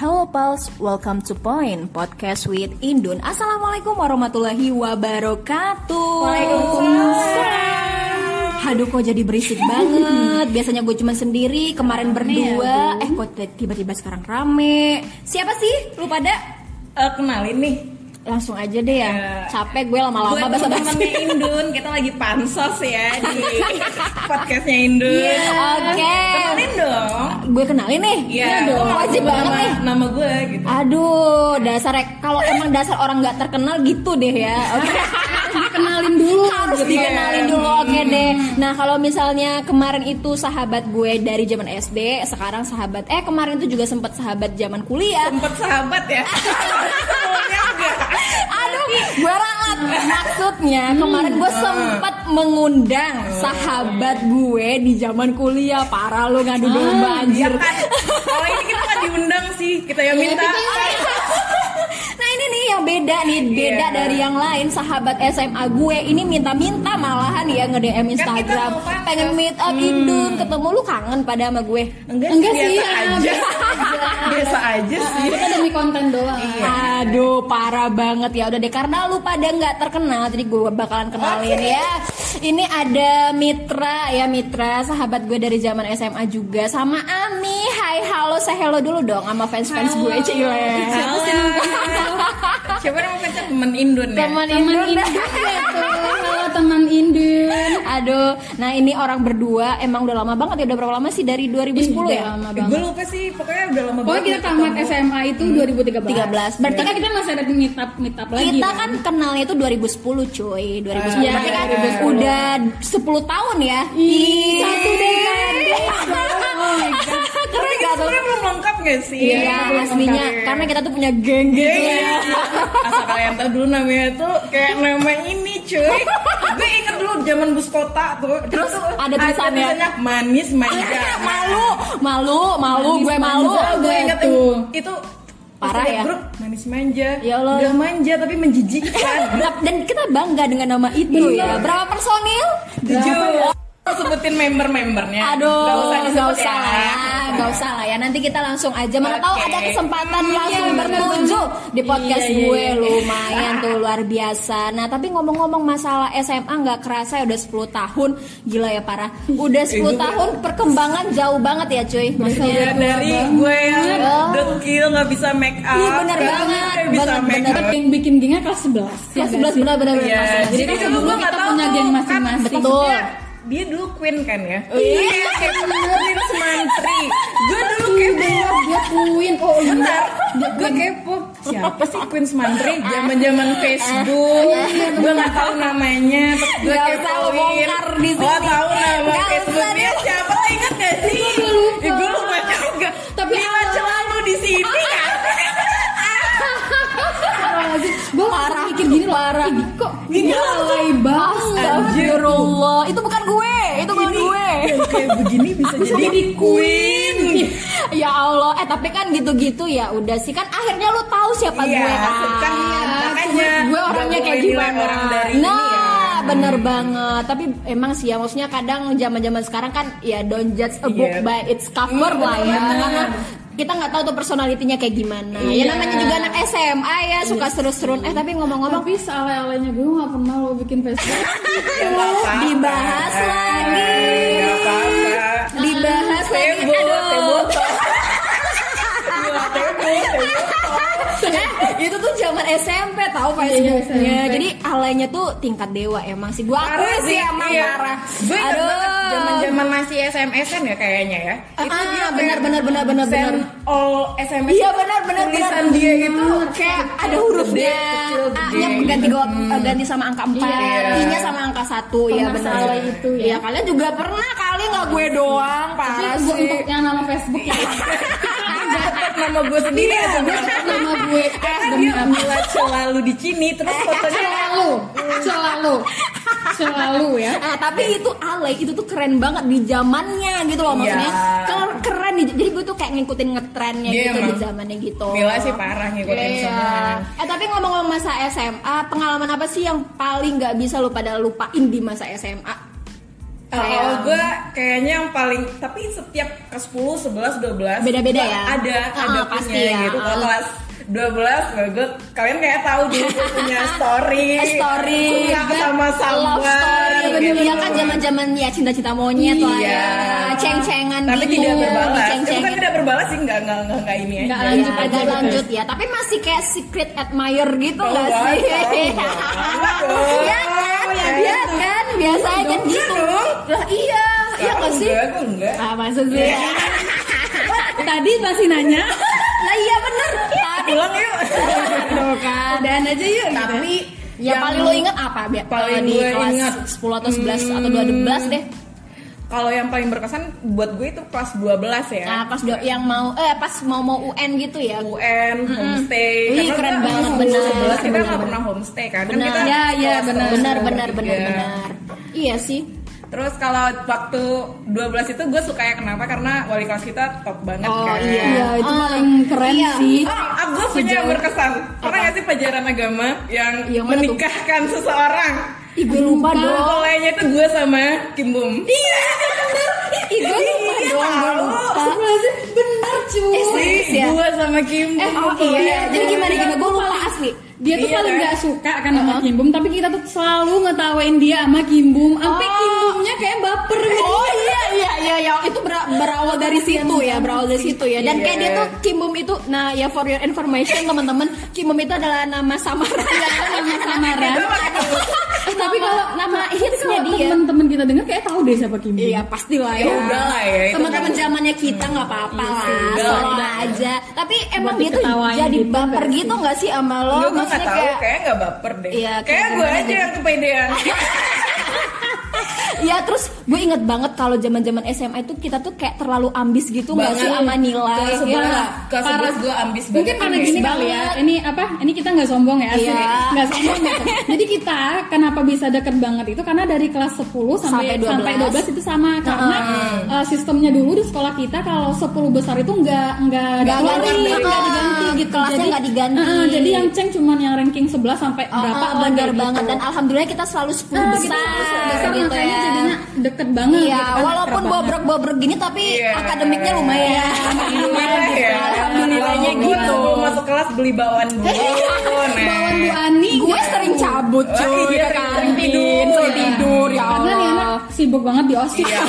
Hello Pals, welcome to Point Podcast with Indun. Assalamualaikum warahmatullahi wabarakatuh. Waalaikumsalam. Aduh kok jadi berisik banget. Biasanya gue cuma sendiri, kemarin berdua. Eh kok tiba-tiba sekarang rame. Siapa sih? Lu pada? Eh, kenalin nih Langsung aja deh ya. Ya. Capek gue lama-lama bahasa temen-temennya Indun Kita lagi pansos ya Di podcastnya Indun Oke. Kenalin dong Gue kenalin nih. Iya dong. Wajib nama, banget nih. Nama gue gitu Aduh, dasar kalau emang dasar orang nggak terkenal gitu deh ya. Oke. dikenalin dulu Harus gitu. dikenalin dulu, oke deh. Nah, kalau misalnya kemarin itu sahabat gue dari zaman SD, sekarang sahabat eh kemarin itu juga sempat sahabat zaman kuliah. Sempet sahabat ya gue ralat. Maksudnya kemarin gue sempat mengundang sahabat gue di zaman kuliah. Parah lu ngadu domba Ya anjir. kan? Kalau ini kita nggak diundang sih. Kita yang minta. Nah ini nih yang beda nih. Beda Iya. dari yang lain. Sahabat SMA gue ini minta-minta malahan ya nge DM Instagram. pengen meet up Indun ketemu lu kangen pada sama gue. Enggak, Enggak sih, aja biasa aja sih. kita demi konten doang. Iya. Aduh parah banget ya. Udah deh karena lu pada nggak terkenal jadi gue bakalan kenalin Oke. ya. Ini ada Mitra ya Mitra. Sahabat gue dari zaman SMA juga. Sama Ami. Hai halo. Saya hello dulu dong sama fans fans gue Cile Halo. Siapa nama temen Indun ya? teman teman Indun. Indun ya tuh halo teman Indun. Aduh, nah ini orang berdua emang udah lama banget ya udah berapa lama sih? Dari 2010 Udah ya? lama banget. Gue lupa sih, pokoknya udah lama Pokoknya kita tamat SMA itu 2013 13. Berarti kan kita masih ada meet up meet up lagi Kita kan? kenalnya itu 2010 cuy. 2010 Iya, Berarti kan 2010. udah 10 tahun ya? Ih, satu dekade. Oh my God. Keren gak tuh? Belum lengkap gak sih? Iya aslinya. Karena kita tuh punya geng gitu Iya, ya. Asal kalian tahu dulu namanya tuh kayak nama ini cuy Gue inget dulu zaman bus kota tuh Terus Itu ada tulisannya. tulisannya manis manja Malu Malu Malu Manis Gue manja. malu Gue inget Tuh. itu Parah ya? grup manis manja Ya Allah. Udah manja tapi menjijikkan Dan kita bangga dengan nama itu ya Berapa personil? Tujuh Sebutin member-membernya Aduh, Gak usah nggak disebut usah lah ya, nggak usah lah ya. Nanti kita langsung aja. Mana tahu Oke. ada kesempatan langsung Iya, bertuju di podcast Iya, iya, gue, iya. lumayan tuh luar biasa. Nah, tapi ngomong-ngomong masalah SMA nggak kerasa ya udah 10 tahun, gila ya parah. Udah 10 gue- tahun perkembangan jauh banget ya cuy. Maksudnya Ya, dari gue yang Oh. dekil gak bisa make up Iya, bener sekarang banget, bisa banget, make bener. up yang bikin gengnya kelas 11 kelas 11 benar-benar Iya, benar. jadi Jadi dulu kita nggak tahu punya geng kan masing-masing. Betul. Dia dulu queen kan ya? Iya. Kayak queen semantri. Gue dulu kepo. dia queen. Oh iya bentar gue kepo. Siapa sih queen semantri? Zaman zaman facebook gue nggak tahu namanya gue kepoin. bongkar di sini. oh tahu nama Nggak facebook usah dia siapa? Inget gak sih? Gue lupa. Gue parah mikir gini loh Parah. "Ih, kok ini alay banget Astagfirullah, itu bukan gue, itu bukan gue. kayak begini bisa jadi queen Ya Allah, eh tapi kan gitu-gitu ya udah sih kan akhirnya lu tahu siapa Iya, gue kan. kan makanya gue orangnya kayak gimana. orang dari nah, ini ya. bener banget. Tapi emang sih ya maksudnya kadang zaman-zaman sekarang kan ya don't judge a book Iya. by its cover Hmm, lah ya. bener. Karena kita nggak tahu tuh personalitinya kayak gimana. Ya Iya. namanya juga anak SMA ya suka seru-seruan. Eh tapi ngomong-ngomong tapi sealay-alaynya gue gak pernah lo bikin Facebook Ya, nggak dibahas lagi. Nggak apa-apa. Dibahas lagi. Tebo, Aduh. Itu tuh zaman SMP tahu Iya, Facebooknya. SMP. Jadi alaynya tuh tingkat dewa emang sih. Gua akui sih emang iya. parah. Gue banget zaman-zaman masih SMS-an ya kayaknya ya. Ah, Itu dia benar, benar, benar, benar, benar. all SMS. Iya benar benar Tulisan dia itu kayak ada hurufnya. A-nya ganti dua, eh, ganti sama angka 4, Iya. I-nya sama angka 1 ya benar. itu ya. Iya, kalian juga pernah kali nggak gue doang, parah sih. untuk yang nama Facebook ya Dapat nama gue sendiri Iya, aja. gue nama gue Karena demi dia apa Mila selalu di sini terus fotonya selalu selalu selalu ya Nah, tapi itu alay, itu tuh keren banget di zamannya gitu loh maksudnya. Iya. Ker- Keren. Jadi gue tuh kayak ngikutin ngetrennya Iya, gitu di zamannya gitu. Mila sih parah ngikutin Iya. semua. Eh tapi ngomong-ngomong masa SMA, pengalaman apa sih yang paling nggak bisa lu pada lupain di masa SMA? Kalau gue kayaknya yang paling tapi setiap ke 10, 11, 12 Beda-beda ya? Ada Ah, ada pasti punya ya. gitu. Ah. kelas 12 gue kalian kayak tahu gue punya story. story Suka sama someone. story gitu. Iya kan zaman zaman ya cinta cinta monyet lah ya Iya. ceng-cengan Tapi gitu tidak berbalas. Itu diceng-cengin. kan tidak berbalas sih enggak enggak enggak, enggak ini Nggak aja. lanjut Ya, aja agak gitu. lanjut ya tapi masih kayak secret admirer gitu Oh, nggak wow, sih. Iya kan Ya, Iya kan biasanya kan Dong, gitu. Lah iya iya nggak sih Enggak, enggak. ah maksud sih Tadi masih nanya. lah iya bener tadi Pulang yuk. Tuh kan Dan aja yuk. gitu. Tapi ya yang paling lo inget apa Bi? paling di gue kelas inget. 10 atau 11 atau 12 deh Kalau yang paling berkesan buat gue itu kelas 12 ya. Nah, pas do- yang mau eh pas mau mau UN gitu ya. UN, homestay. Wih, Karena keren kita banget, benar, 11 kita benar, nggak benar. pernah homestay kan. Kan Benar. kita Ya, ya, kelas benar. Benar kelas benar benar benar. Iya sih. Terus kalau waktu 12 itu gue suka ya kenapa? Karena wali kelas kita top banget Oh, kan. iya. Iya, itu Ah, paling keren iya. sih. Oh, gue punya yang berkesan. Pernah nggak sih pelajaran agama yang Yang mana tuh? menikahkan seseorang? Gue lupa dong. Mulainya itu gue sama Kim Bum. Iya, Ih, gue lupa Iya, dong, gue lupa. Bener cuy. Eh, serius ya? Gue sama Kim Bum. Eh, oh iya. Jadi gimana gimana? Gue lupa. Dia tuh Iya, paling kan? gak suka kan sama Kim Bum, tapi kita tuh selalu ngetawain dia sama Kim Bum. Sampai Oh. Kim Bumnya kayak baper gitu. Oh iya iya iya ya itu ber- berawal dari situ ya berawal dari situ ya dan Iya. kayak dia tuh Kim Bum itu nah ya for your information teman-teman Kim Bum itu adalah nama samaran Nama samaran. Tapi kalau nama hitsnya dia temen-temen kita denger kayak tahu deh siapa Kim Bum. Iya pastilah ya. Ya udah lah ya, Teman-teman zamannya kita nggak apa-apa Iya lah, udah lah. aja. Tapi emang dia tuh jadi gitu baper nggak gitu nggak sih sama lo? Gue Maksudnya tahu, kayak kayak gak baper deh Iya, Kayak gue aja yang kepedean Ya terus gue inget banget kalau zaman zaman SMA itu kita tuh kayak terlalu ambis gitu nggak sih sama nilai Kelas ya 11, nggak? kelas Parah. 11 gue ambis banget Mungkin karena gini kali ya. Ini apa? Ini kita nggak sombong ya, asli. Iya. Nggak sombong gitu. Jadi kita kenapa bisa deket banget itu karena dari kelas 10 sampai Sampai 12. sampai 12 itu sama karena uh, sistemnya dulu di sekolah kita kalau 10 besar itu nggak nggak dikeluarin, ah, diganti gitu. kelasnya nggak diganti. uh, jadi yang ceng cuman yang ranking 11 sampai berapa bener kayak banget gitu. dan alhamdulillah kita selalu 10 Nah, besar, gitu, besar gitu ya. Jadinya deket banget Iya, gitu kan, walaupun bobrok-bobrok gini tapi Iya. akademiknya lumayan. Alhamdulillah ya Alhamdulillahnya Gue gitu. sebelum masuk kelas beli bawaan dulu Bawaan Bu. Ani Gue sering cabut Oh, cuy iya, kantin, tidur. sering tidur ya karena nih Allah. anak sibuk banget di osis Iya.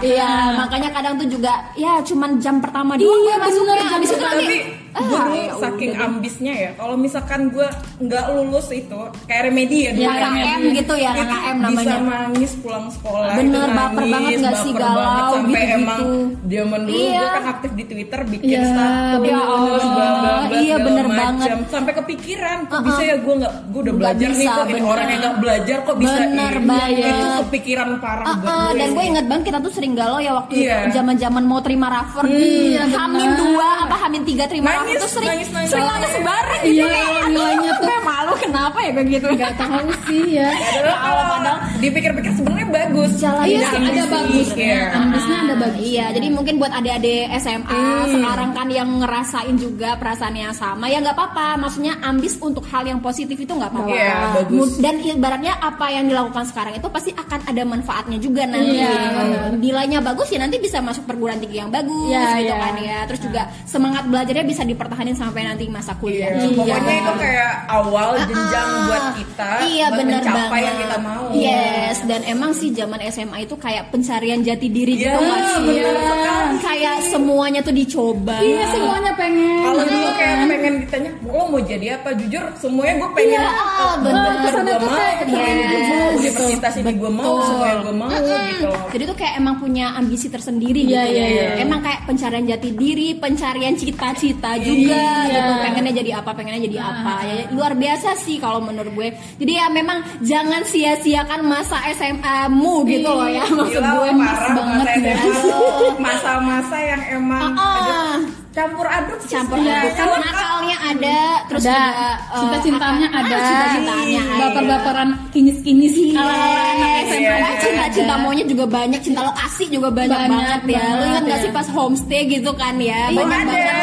Iya, makanya kadang tuh juga ya cuman jam pertama doang Iya, gue masuknya. jam itu pertama. Ah, gue dulu ya saking udah. ambisnya ya Kalau misalkan gue nggak lulus itu Kayak remedi ya dulu Ya. KKM gitu ya, Itu Bisa namanya. nangis pulang sekolah Bener, itu baper nangis, banget nggak sih, galau, banget, Sampai gitu-gitu. emang zaman dulu Iya. gue kan aktif di Twitter Bikin Iya, status Ya Allah, bla, bla, bla, iya, bener macem. banget. Sampai kepikiran Kok Uh-uh. bisa ya gue nggak Gue udah belajar nih bisa, kok Ini bener. orang yang nggak belajar kok bisa Bener ini. banget. Itu kepikiran parah Ah, ah, gue dan gue inget banget kita tuh sering galau ya waktu Iya. zaman-zaman mau terima rafer Iya, Hamin dua apa Hamin tiga terima Nangis, tuh sering nangis, nangis. sering nangis bareng gitu Iya, nilainya tuh. Malu kenapa ya kayak gitu nggak tahu sih ya Padahal kalau dipikir-pikir sebenarnya bagus. Jalan Iya sih ada bagus Iya. ambisnya ada bagus Iya, jadi mungkin buat adik-adik SMA Hmm. sekarang kan yang ngerasain juga perasaan yang sama, ya nggak apa-apa. Maksudnya ambis untuk hal yang positif itu nggak apa-apa. Iya, bagus. Dan ibaratnya apa yang dilakukan sekarang itu pasti akan ada manfaatnya juga nanti. Iya, benar. Nilainya bagus ya nanti bisa masuk perguruan tinggi yang bagus Iya, gitu iya. kan ya. Terus juga semangat belajarnya bisa dipertahanin sampai nanti masa kuliah. Iya, pokoknya itu kayak awal jenjang Ah, buat kita iya buat bener mencapai banget. yang kita mau. Yes, dan emang sih zaman SMA itu kayak pencarian jati diri Iya, gitu nggak sih? bener sekali. Kayak semuanya tuh dicoba. iya semuanya pengen Kalau gitu dulu kayak kan. pengen ditanya, lo mau jadi apa? Jujur, semuanya gue pengen. Iya, oh, bener. bener, Ke sana gue tuh mau, kayak yes, gue mau, gitu. universitas ini gue mau, Betul. semua gue mau gitu loh. Jadi tuh kayak emang punya ambisi tersendiri Iya, gitu iya, ya. iya. Emang kayak pencarian jati diri, pencarian cita-cita juga Iya. gitu. Pengennya jadi apa, pengennya jadi apa. Ya, luar biasa sih kalau menurut gue. Jadi ya memang jangan sia-siakan masa SMA-mu gitu loh ya. Maksud Gila, gue parah banget ya. SMA. Masa-masa yang emang ah. aduh, campur aduk sih campur aduk kan nakalnya ada terus ada. juga eh, cinta-cintanya ada. Ah, cinta-cintaannya ada. Baper-baperan kinyis-kinyis ala anak Yes, SMA Iya. Ah, cinta cinta maunya juga banyak cinta lokasi juga banyak, Banyak banget ya. Lu ingat banget, gak ya. sih pas homestay gitu kan ya? Iya, banyak banget.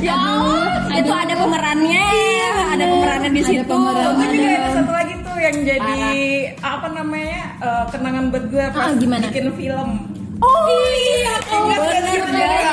Ya Allah, itu ada pemerannya ada pemerannya di Ada situ. Oh, gue juga ada satu lagi tuh yang jadi apa namanya eh, kenangan buat gue pas Ah, gimana? bikin film Oh iya, oh, bener?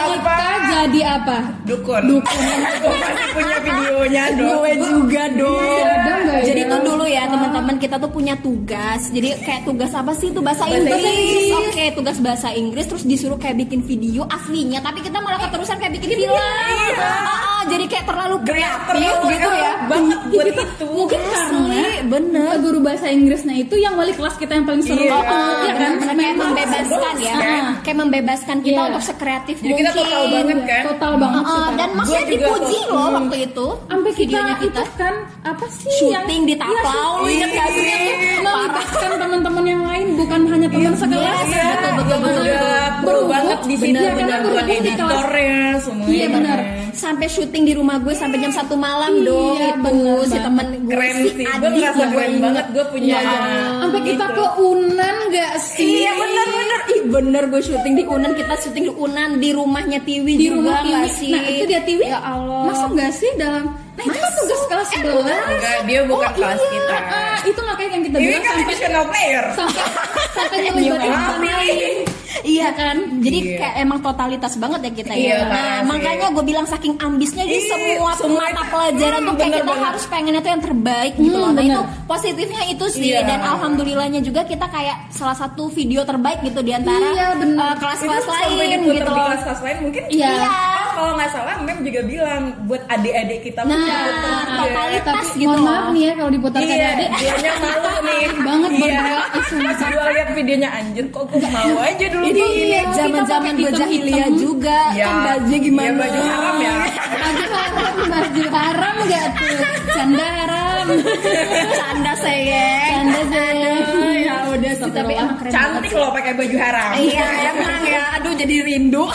Kita jadi apa? dukun. Dukun. gue pasti punya videonya dong. Gue juga dong. Ada Jadi ya? tuh dulu ya teman-teman kita tuh punya tugas. Jadi kayak tugas apa sih? Itu bahasa, Bahasa Inggris. Inggris. Oke, tugas bahasa Inggris terus disuruh kayak bikin video aslinya, tapi kita malah keterusan kayak bikin film. Iya. Ah, ah, jadi kayak terlalu kreatif Terlalu gitu ya. banget buat Gitu. itu. Mungkin karena bener. guru bahasa Inggrisnya itu yang wali kelas kita yang paling seru. Iya. Oh, oh, iya kan? Kayak Memang membebaskan ya. kan? Kayak membebaskan kita Iya. untuk sekreatif Jadi kita mungkin. total banget kan? Total banget dan maksudnya dipuji loh Hmm. waktu itu. sampai kita, videonya kita. itu kan apa sih Syuting di Taplau, lu inget gak sih? Iya, melibatkan teman-teman yang lain bukan hanya teman sekelas. Iya, betul, betul, betul, banget di sini karena benar editornya semuanya. Iya, benar. sampai syuting di rumah gue sampai jam satu malam Iya, dong itu bener si banget. temen gue Keren si sih. Gue Adi ngerasa gue keren inget. banget gue punya. Iya. Sampai kita gitu. ke Unan gak sih? Iya bener bener Ih bener gue syuting di Unan Kita syuting di Unan Di rumahnya Tiwi di juga rumah Tiwi. sih Nah itu dia Tiwi. Ya Allah Masuk gak sih dalam? Nah itu kan tugas kelas 11 Enggak, dia bukan kelas kita. Ah, itu kayak yang kita Ini bilang kan sampai player. sampai sampai nyelibatin Iya. Iya kan Jadi Iya. kayak emang totalitas banget ya kita Iya, ya Nah makanya gue bilang saking ambisnya Di Iya, semua semua mata pelajaran tuh Hmm, Kayak bener kita banget. harus pengennya tuh yang terbaik gitu Hmm, loh Nah bener. itu positifnya itu sih Iya. Dan alhamdulillahnya juga kita kayak Salah satu video terbaik gitu Di antara Iya, bener. eh, kelas-kelas sampai lain gitu loh kelas-kelas lain mungkin Iya. Oh, kalau nggak salah mem juga bilang buat adik-adik kita Nah, totalitas Tapi gitu mohon maaf nih ya kalau diputar Iya, adik. dianya malu nih Banget iya. berdua. Pas gue liat videonya anjir kok gue mau aja dulu Ini gini. Iya, zaman-zaman kita pakai berjahiliyah juga Iya. kan bajunya gimana? Iya, baju haram ya. Baju haram, baju haram gak tuh? Canda haram. Canda sayang. Canda sayang. Aduh, ya udah tapi emang keren Cantik loh pakai baju haram. Iya emang ya, aduh jadi rindu.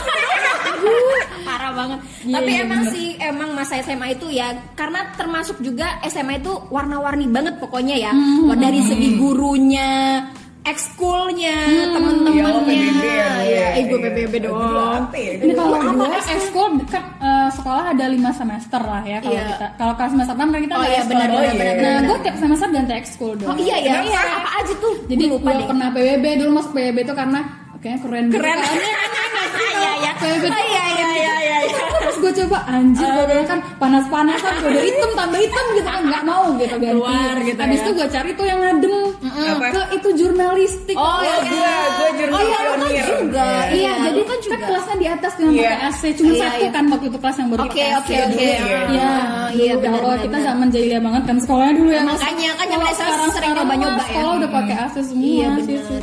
Banget. Iya, Tapi iya, emang bener. sih emang masa SMA itu ya karena termasuk juga SMA itu warna-warni banget pokoknya ya. Hmm, Dari segi gurunya, ekskulnya, Ya, lo temen-temennya. PBB ya. Ya, gue Iya. PBB ya? Ini kalau Apa gue ekskul? kan eh, sekolah ada lima semester lah ya kalau Iya. kita. Kalau kelas semester 6 kan kita Oh iya, benar, benar, benar, Nah, gue tiap semester ganti ekskul dong. Oh iya ya, Kenapa? apa aja tuh? Jadi gue pernah PBB dulu masuk PBB itu karena kayaknya keren gitu Keren. kan. Iya iya. PBB Oh, iya iya iya iya. Gue coba anjir gue bilang kan panas-panasan gue udah hitam tambah hitam gitu kan nggak mau gitu ganti. Keluar gitu Habis ya. itu gue cari tuh yang adem Apa? ke itu jurnalistik. Oh, iya, gua, gua jurnal Oh iya, kan juga. Iya. Iya, jadi lu kan juga. kelasnya di atas dengan Iya. pakai AC. Cuma Iya, satu iya. kan waktu itu kelas yang baru Oke pakai oke oke. Iya. Iya, Ah, iya iya benar benar. benar. Kita zaman jahiliyah banget kan sekolahnya dulu ya. Makanya, kan Kalau zaman SMA sering sekarang nyoba-nyoba ya. Sekolah udah pakai AC semua. Iya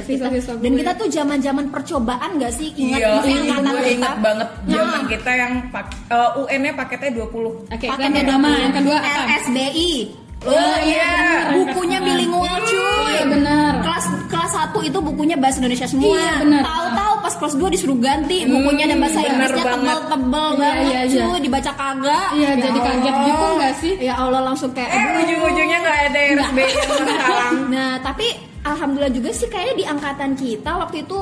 siswa-siswa dan gue. kita tuh zaman-zaman percobaan gak sih? Ingat Iya, iya, angkatan gue kita. banget zaman Nah. kita yang pak eh, UN-nya paketnya 20 Oke, Pakai yang pertama, yang kedua apa? LSBI. Oh, iya. Bukunya bilingual cuy. Iya benar. Kelas kelas 1 itu bukunya bahasa Indonesia semua. Iya, benar. Tahu-tahu pas kelas 2 disuruh ganti bukunya dan bahasa Inggrisnya tebel-tebel Iya, banget iya, iya. cuy, dibaca kagak. Iya, jadi kaget gitu nggak sih? Ya Allah langsung kayak Eh ujung-ujungnya nggak ada RSB yang menghalang Nah, tapi alhamdulillah juga sih kayaknya di angkatan kita waktu itu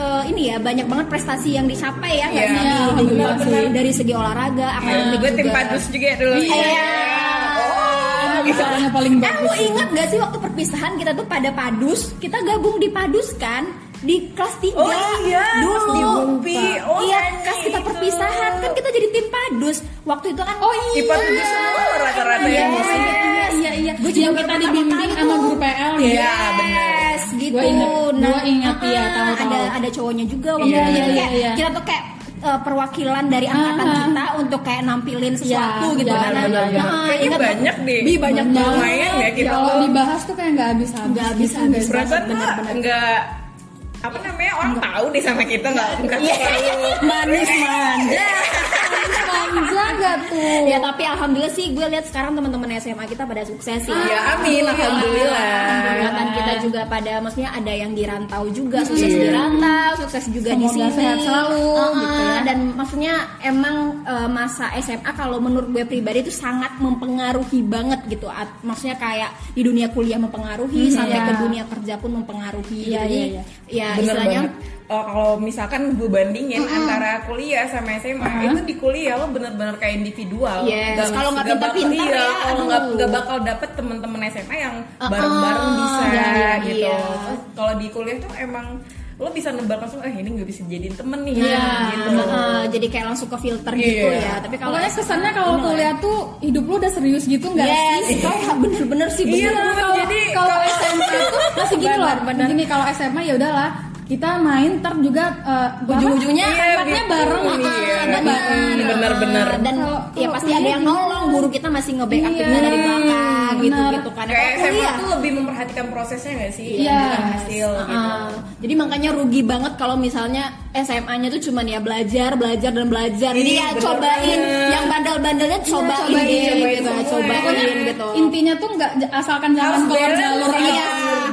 eh, ini ya banyak banget prestasi yang dicapai ya nggak Iya, sih? iya, Di- benar, di- benar. dari segi olahraga, akademik Gue tim juga. padus juga dulu Iya. Emang usahanya paling Eh, bagus. lu ingat gak sih waktu perpisahan kita tuh pada padus, kita gabung di padus kan? Di kelas 3 Oh iya, dulu. di Bumpi. Oh, iya, iya, kelas kita itu. perpisahan kan kita jadi tim padus. Waktu itu kan Oh iya. IPA tujuh semua rata-rata Iya, yang iya, musik. Iya, iya, iya. Gue juga Yang kita dibimbing sama guru PL ya. Iya, benar. Gitu. Gua ingat, gua ingat, iya, tahu, ada tahu. ada cowoknya juga waktu Iya, itu. iya, Kayak iya, iya. Kita tuh kayak eh, perwakilan dari angkatan Ah. kita untuk kayak nampilin sesuatu Iya, gitu iya, kan. benar, benar. Nah, Kayaknya ingat banyak deh. Bi banyak. Lumayan ya kita Kalau tuh. dibahas tuh kayak nggak habis-habis. Nggak habis-habis. Gitu, Perasaan nggak apa namanya orang tahu deh sama kita nggak nggak Iya. terlalu manis manja. Manja nggak tuh? ya tapi alhamdulillah sih gue lihat sekarang teman-teman SMA kita pada sukses sih. Ya, amin, alhamdulillah. Kita juga pada maksudnya ada yang di rantau juga sukses di rantau, sukses juga di Semoga sini. sehat selalu, Uh-uh, gitu ya. Dan maksudnya emang uh, masa SMA kalau menurut gue pribadi itu sangat mempengaruhi banget gitu. At- maksudnya kayak di dunia kuliah mempengaruhi sampai iya. ke dunia kerja pun mempengaruhi. Iya, Jadi iya, ya bener istilahnya banget. Oh, kalau misalkan gue bandingin antara kuliah sama SMA itu di kuliah lo bener-bener kayak individual. Yes, kalau nggak pintar-pintar iya, ya, kalau nggak nggak bakal dapet temen-temen SMA yang Uh-uh, bareng-bareng bisa iya, iya, gitu. iya. Kalau di kuliah tuh emang lo bisa nebak langsung, eh ini nggak bisa jadiin temen nih, Iya, gitu. heeh, jadi kayak langsung ke filter gitu Iya. ya. Tapi kalau Pokoknya kesannya kalau kuliah tuh hidup lu udah serius gitu nggak Yes, sih? kayak bener-bener sih Iya, bener. bener. jadi kalau SMA itu masih gini loh. Gini kalau SMA ya udahlah kita main ter juga eh, Ujung-ujungnya apa, tempatnya gitu. bareng Iya, gitu. benar. bareng. Bener-bener. Dan Kalau- ya pasti kuliah ada yang gitu. nolong, guru kita masih nge-backup Iya, kita dari belakang gitu gitu kan. Kayak kuliah, tuh lebih memperhatikan prosesnya nggak sih? Iya. Bukan hasil gitu. Ah, jadi makanya rugi banget kalau misalnya SMA-nya tuh cuman ya belajar, belajar dan belajar. Jadi Iya, ya bener cobain yang bandel-bandelnya cobain, cobain, cobain gitu, semua. cobain Pokoknya gitu. intinya tuh nggak asalkan jalan keluar jalur iya.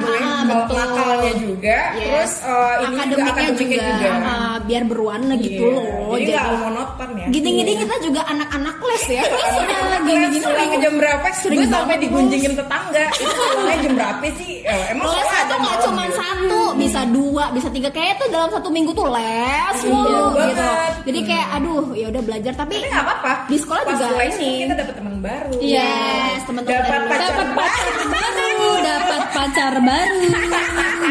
Gue. Ah, betul. nakalnya juga, Yes. terus uh, ini juga akademiknya akademiknya juga, juga. ah, biar berwarna gitu Iya. loh. Jadi nggak monoton ya. Gini-gini kita juga anak-anak les ya. Gini-gini les pulang ke jam berapa? Sering gue sampai digunjingin tetangga. Itu pulangnya jam berapa sih? Eh, emang Les itu nggak cuma gitu? satu, bisa dua, bisa tiga. Kayak tuh dalam satu minggu tuh les mulu Iya gitu. banget. Jadi kayak aduh ya udah belajar tapi nggak apa-apa. Di sekolah juga les ini. kita dapat teman baru. Yes, teman-teman Dapat dari- pacar Dapat pacar baru, dapat pacar baru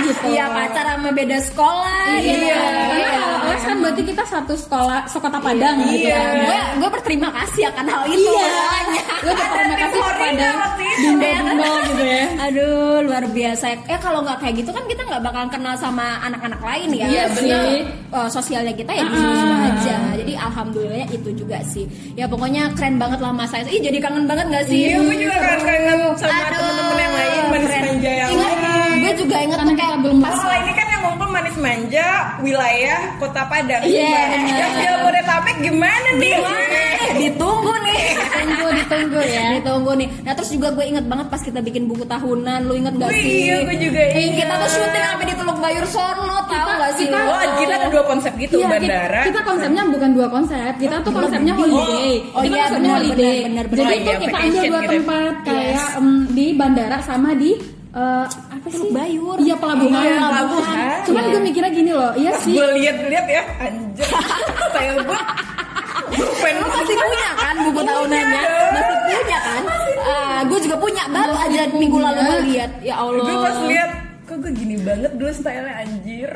gitu. Iya pacar sama beda sekolah. Iya. gitu. Karena kalau les kan berarti kita satu sekolah sekota Padang gitu Iya. kan. Gue gue berterima kasih akan hal itu. Iya. Gue berterima kasih kepada itu. Bunda-bunda gitu ya. Aduh luar biasa. Eh kalau nggak kayak gitu kan kita nggak bakalan kenal sama anak-anak lain ya. Iya sih. eh, sosialnya kita ya di situ Ah. aja. Jadi alhamdulillah itu juga sih. Ya pokoknya keren banget lah masa itu. Ih jadi kangen banget nggak sih? Iya, gue juga kangen sama Aduh, temen-temen yang lain keren. Ingat, gue juga Karena tuh kayak belum pas Kalau ini kan ngumpul manis manja wilayah Kota Padang. Iya, Yang Jabodetabek gimana nih? Gimana nih? Ditunggu nih. Ditunggu, ditunggu ya. Ditunggu nih. Nah terus juga gue inget banget pas kita bikin buku tahunan. Lu inget gak Wih, sih? iya, gue juga Eh, inget. Kita tuh syuting sampai di Teluk Bayur sono, tau gak sih? kita-? Oh, kita ada dua konsep gitu, Iya, kita, bandara. kita konsepnya bukan dua konsep, kita tuh konsepnya holiday. Oh, kita iya, konsepnya benar, holiday. benar, benar, Jadi tuh Iya, kita ambil dua gitu. tempat kayak Yes. di bandara sama di eh, apa sih? Teluk Bayur. Iya pelabuhan. Iya, pelabuhan. Cuman Iya. gue mikirnya gini loh, iya sih. Gue lihat-lihat ya, anjir. Saya gue pengen Lu masih punya kan buku tahunannya? Masih punya kan? Ah, gue juga punya. Baru aja minggu lalu gue lihat. Ya Allah. Gue pas lihat kok gue gini banget dulu stylenya anjir.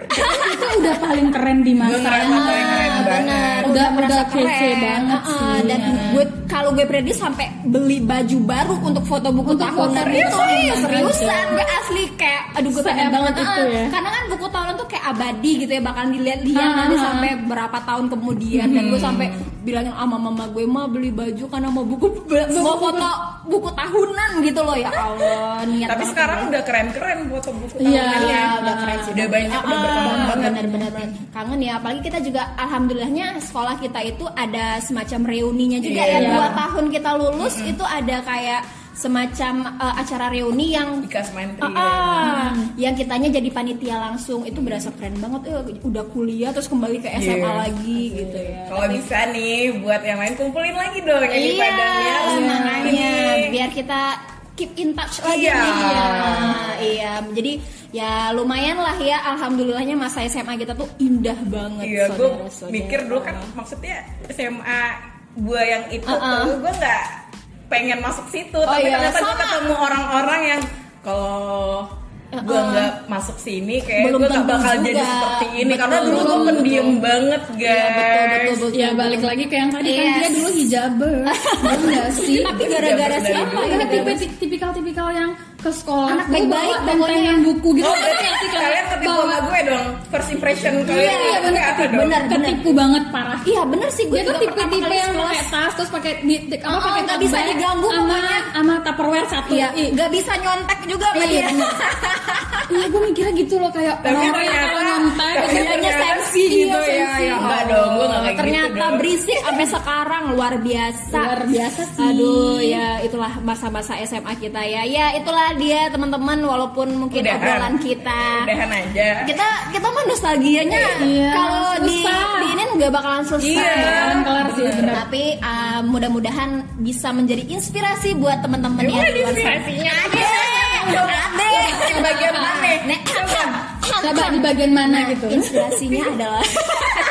itu udah paling keren di masa paling keren Ah, banget. benar Udah- udah kece keren. banget Ah, sih. dan gue kalau gue prediksi sampai beli baju baru untuk foto buku Untuk foto tahunan serius, itu serius, iya seriusan serius. gue asli kayak aduh gue pengen banget itu Ah, ya. karena kan buku tahunan tuh kayak abadi gitu ya bakalan dilihat-lihat Ah, nanti ah. sampai berapa tahun kemudian dan gue sampai bilangin sama mama gue mah beli baju karena mau buku mau foto buku tahunan gitu loh ya Allah niat Tapi banget. sekarang udah keren-keren foto buku Iya, tahunannya. Iya, udah keren sih. Udah banyak, udah berkembang banget. Bener-bener kangen ya. Apalagi kita juga, alhamdulillahnya sekolah kita itu ada semacam reuninya juga Iya. ya. Dua tahun kita lulus itu ada kayak semacam uh, acara reuni yang Ikas. Ah, ah, yang kitanya jadi panitia langsung itu berasa keren banget eh, udah kuliah terus kembali ke SMA Iya. lagi gitu ya Kalau bisa nih buat yang lain kumpulin lagi dong yang iya Padang ya. makanya Ini. biar kita keep in touch lagi Iya. nih ya. iya jadi ya lumayan lah ya alhamdulillahnya masa SMA kita tuh indah banget Iya, gue mikir dulu kan maksudnya SMA gue yang itu Uh-uh. tuh gue nggak pengen masuk situ, Oh tapi iya, ternyata gue sama. ketemu orang-orang yang kalau gue Uh-uh. nggak masuk sini kayak gue nggak tentu bakal juga. jadi seperti ini Betul, karena dulu gue pendiam betul. banget guys. Iya, betul betul betul Ya balik lagi ke yang tadi kan Yes. dia dulu hijaber, enggak sih? tapi gara-gara siapa ya tipikal-tipikal yang ke sekolah Anak baik-baik bawa pokoknya. bentengan buku gitu. Oh, berarti kalian ketipu Bawa- sama gue dong. First impression kalian Iya, iya, bener, apa dong? bener. Ketipu banget parah. iya bener sih gue tuh tipe-tipe yang pakai tas terus pakai di, di- apa Oh, pakai nggak bisa bag diganggu sama sama tupperware satu. Iya, nggak bisa nyontek juga sama Iya, dia. Iya, gue mikirnya gitu loh kayak kalau nyontek. Kayaknya ternyata- Iya, ya. sensi. Berisik sampai sekarang luar biasa. Luar biasa sih. Aduh, ya itulah masa-masa SMA kita ya. Ya itulah dia teman-teman walaupun mungkin Udahan. obrolan kita. Udahan aja. Kita kita mah nostalgianya Iya, kalau di di ini nggak bakalan selesai. Iya. Kelar sih, bener. Tapi uh, mudah-mudahan bisa menjadi inspirasi buat teman-teman Emang yang di inspirasinya? Ada. Ada. Yang bagian mana? Nek, Coba di bagian mana gitu? inspirasinya adalah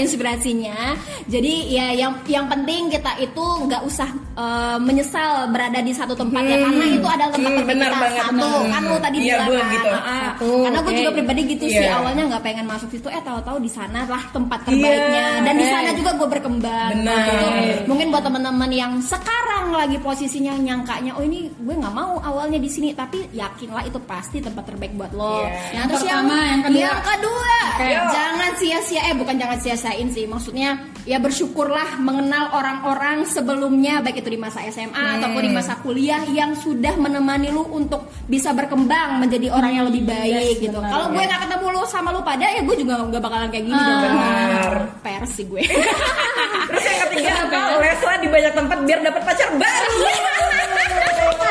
inspirasinya. Jadi ya yang yang penting kita itu nggak usah eh, menyesal berada di satu tempat ya karena itu adalah tempat Hmm, benar kita. banget. Satu Hmm. kan lu tadi Iya, bilang gua kan. gitu. Satu, Karena gue oke. juga pribadi gitu sih Iya. awalnya nggak pengen masuk situ eh tahu-tahu di sana lah tempat terbaiknya Iya. dan di sana juga gue berkembang. Benar. Nah, itu mungkin buat teman-teman yang sekarang lagi posisinya nyangkanya oh ini gue nggak mau awalnya di sini tapi yakinlah itu pasti tempat terbaik buat lo. Nah, Yang terus pertama, yang kedua. Yang kedua, Oke. jangan sia-sia eh bukan jangan sia-siain sih. Maksudnya ya bersyukurlah mengenal orang-orang sebelumnya baik itu di masa SMA Hmm. ataupun di masa kuliah yang sudah menemani lu untuk bisa berkembang menjadi orang yang lebih baik gitu. benar, Kalau gue nggak ketemu lu sama lu pada ya gue juga nggak bakalan kayak gini dong. benar. Pers sih gue. Terus yang ketiga apa? Les lah di banyak tempat biar dapat pacar baru.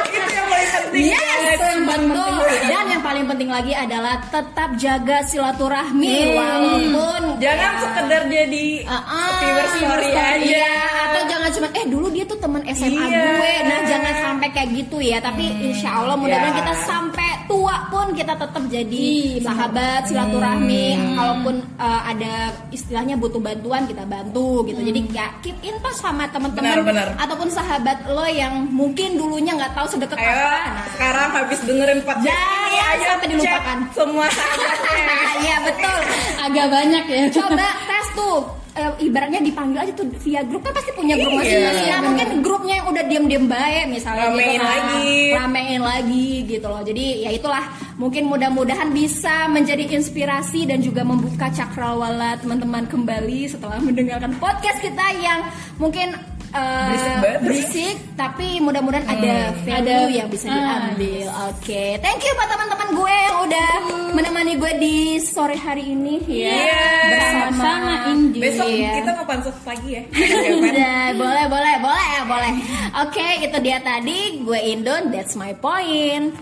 Itu yang paling penting. Yes, yang betul. Dan yang paling penting lagi adalah tetap jaga silaturahmi Hmm. walaupun Jangan sekedar jadi Ah, ah, viewer story aja. Iya, atau jangan cuma eh dulu dia tuh teman SMA Iya. gue. Nah, jangan sampai kayak gitu ya. Tapi insya Allah mudah-mudahan Iya. kita sampai tua pun kita tetap jadi Iya, sahabat, silaturahmi. Hmm. Kalaupun uh, ada istilahnya butuh bantuan kita bantu gitu. Jadi ya keep in touch sama teman-teman ataupun sahabat lo yang mungkin dulunya nggak tahu sedekat Ayo, apa. Nah, sekarang habis dengerin podcast Jangan ini ayo sampai dilupakan. semua sahabatnya. Iya betul. Agak banyak ya. Coba tes tuh eh, ibaratnya dipanggil aja tuh via grup kan pasti punya grup Iya, masing-masing. Nah, bener. mungkin grupnya yang udah diem-diem baik misalnya Ramein gitu kan. lagi. Ramein lagi gitu loh. Jadi ya itulah mungkin mudah-mudahan bisa menjadi inspirasi dan juga membuka cakrawala teman-teman kembali setelah mendengarkan podcast kita yang mungkin eh, Berisik banget. berisik, tapi mudah-mudahan ada value Ada- yang bisa Ah, diambil. Oke, thank you buat teman-teman gue yang udah menemani gue di sore hari ini ya Iya. bersama Indi. Besok Iya. kita mau pansos lagi ya. Udah, boleh, boleh, boleh, boleh. Oke, itu dia tadi. Gue Indon, that's my point.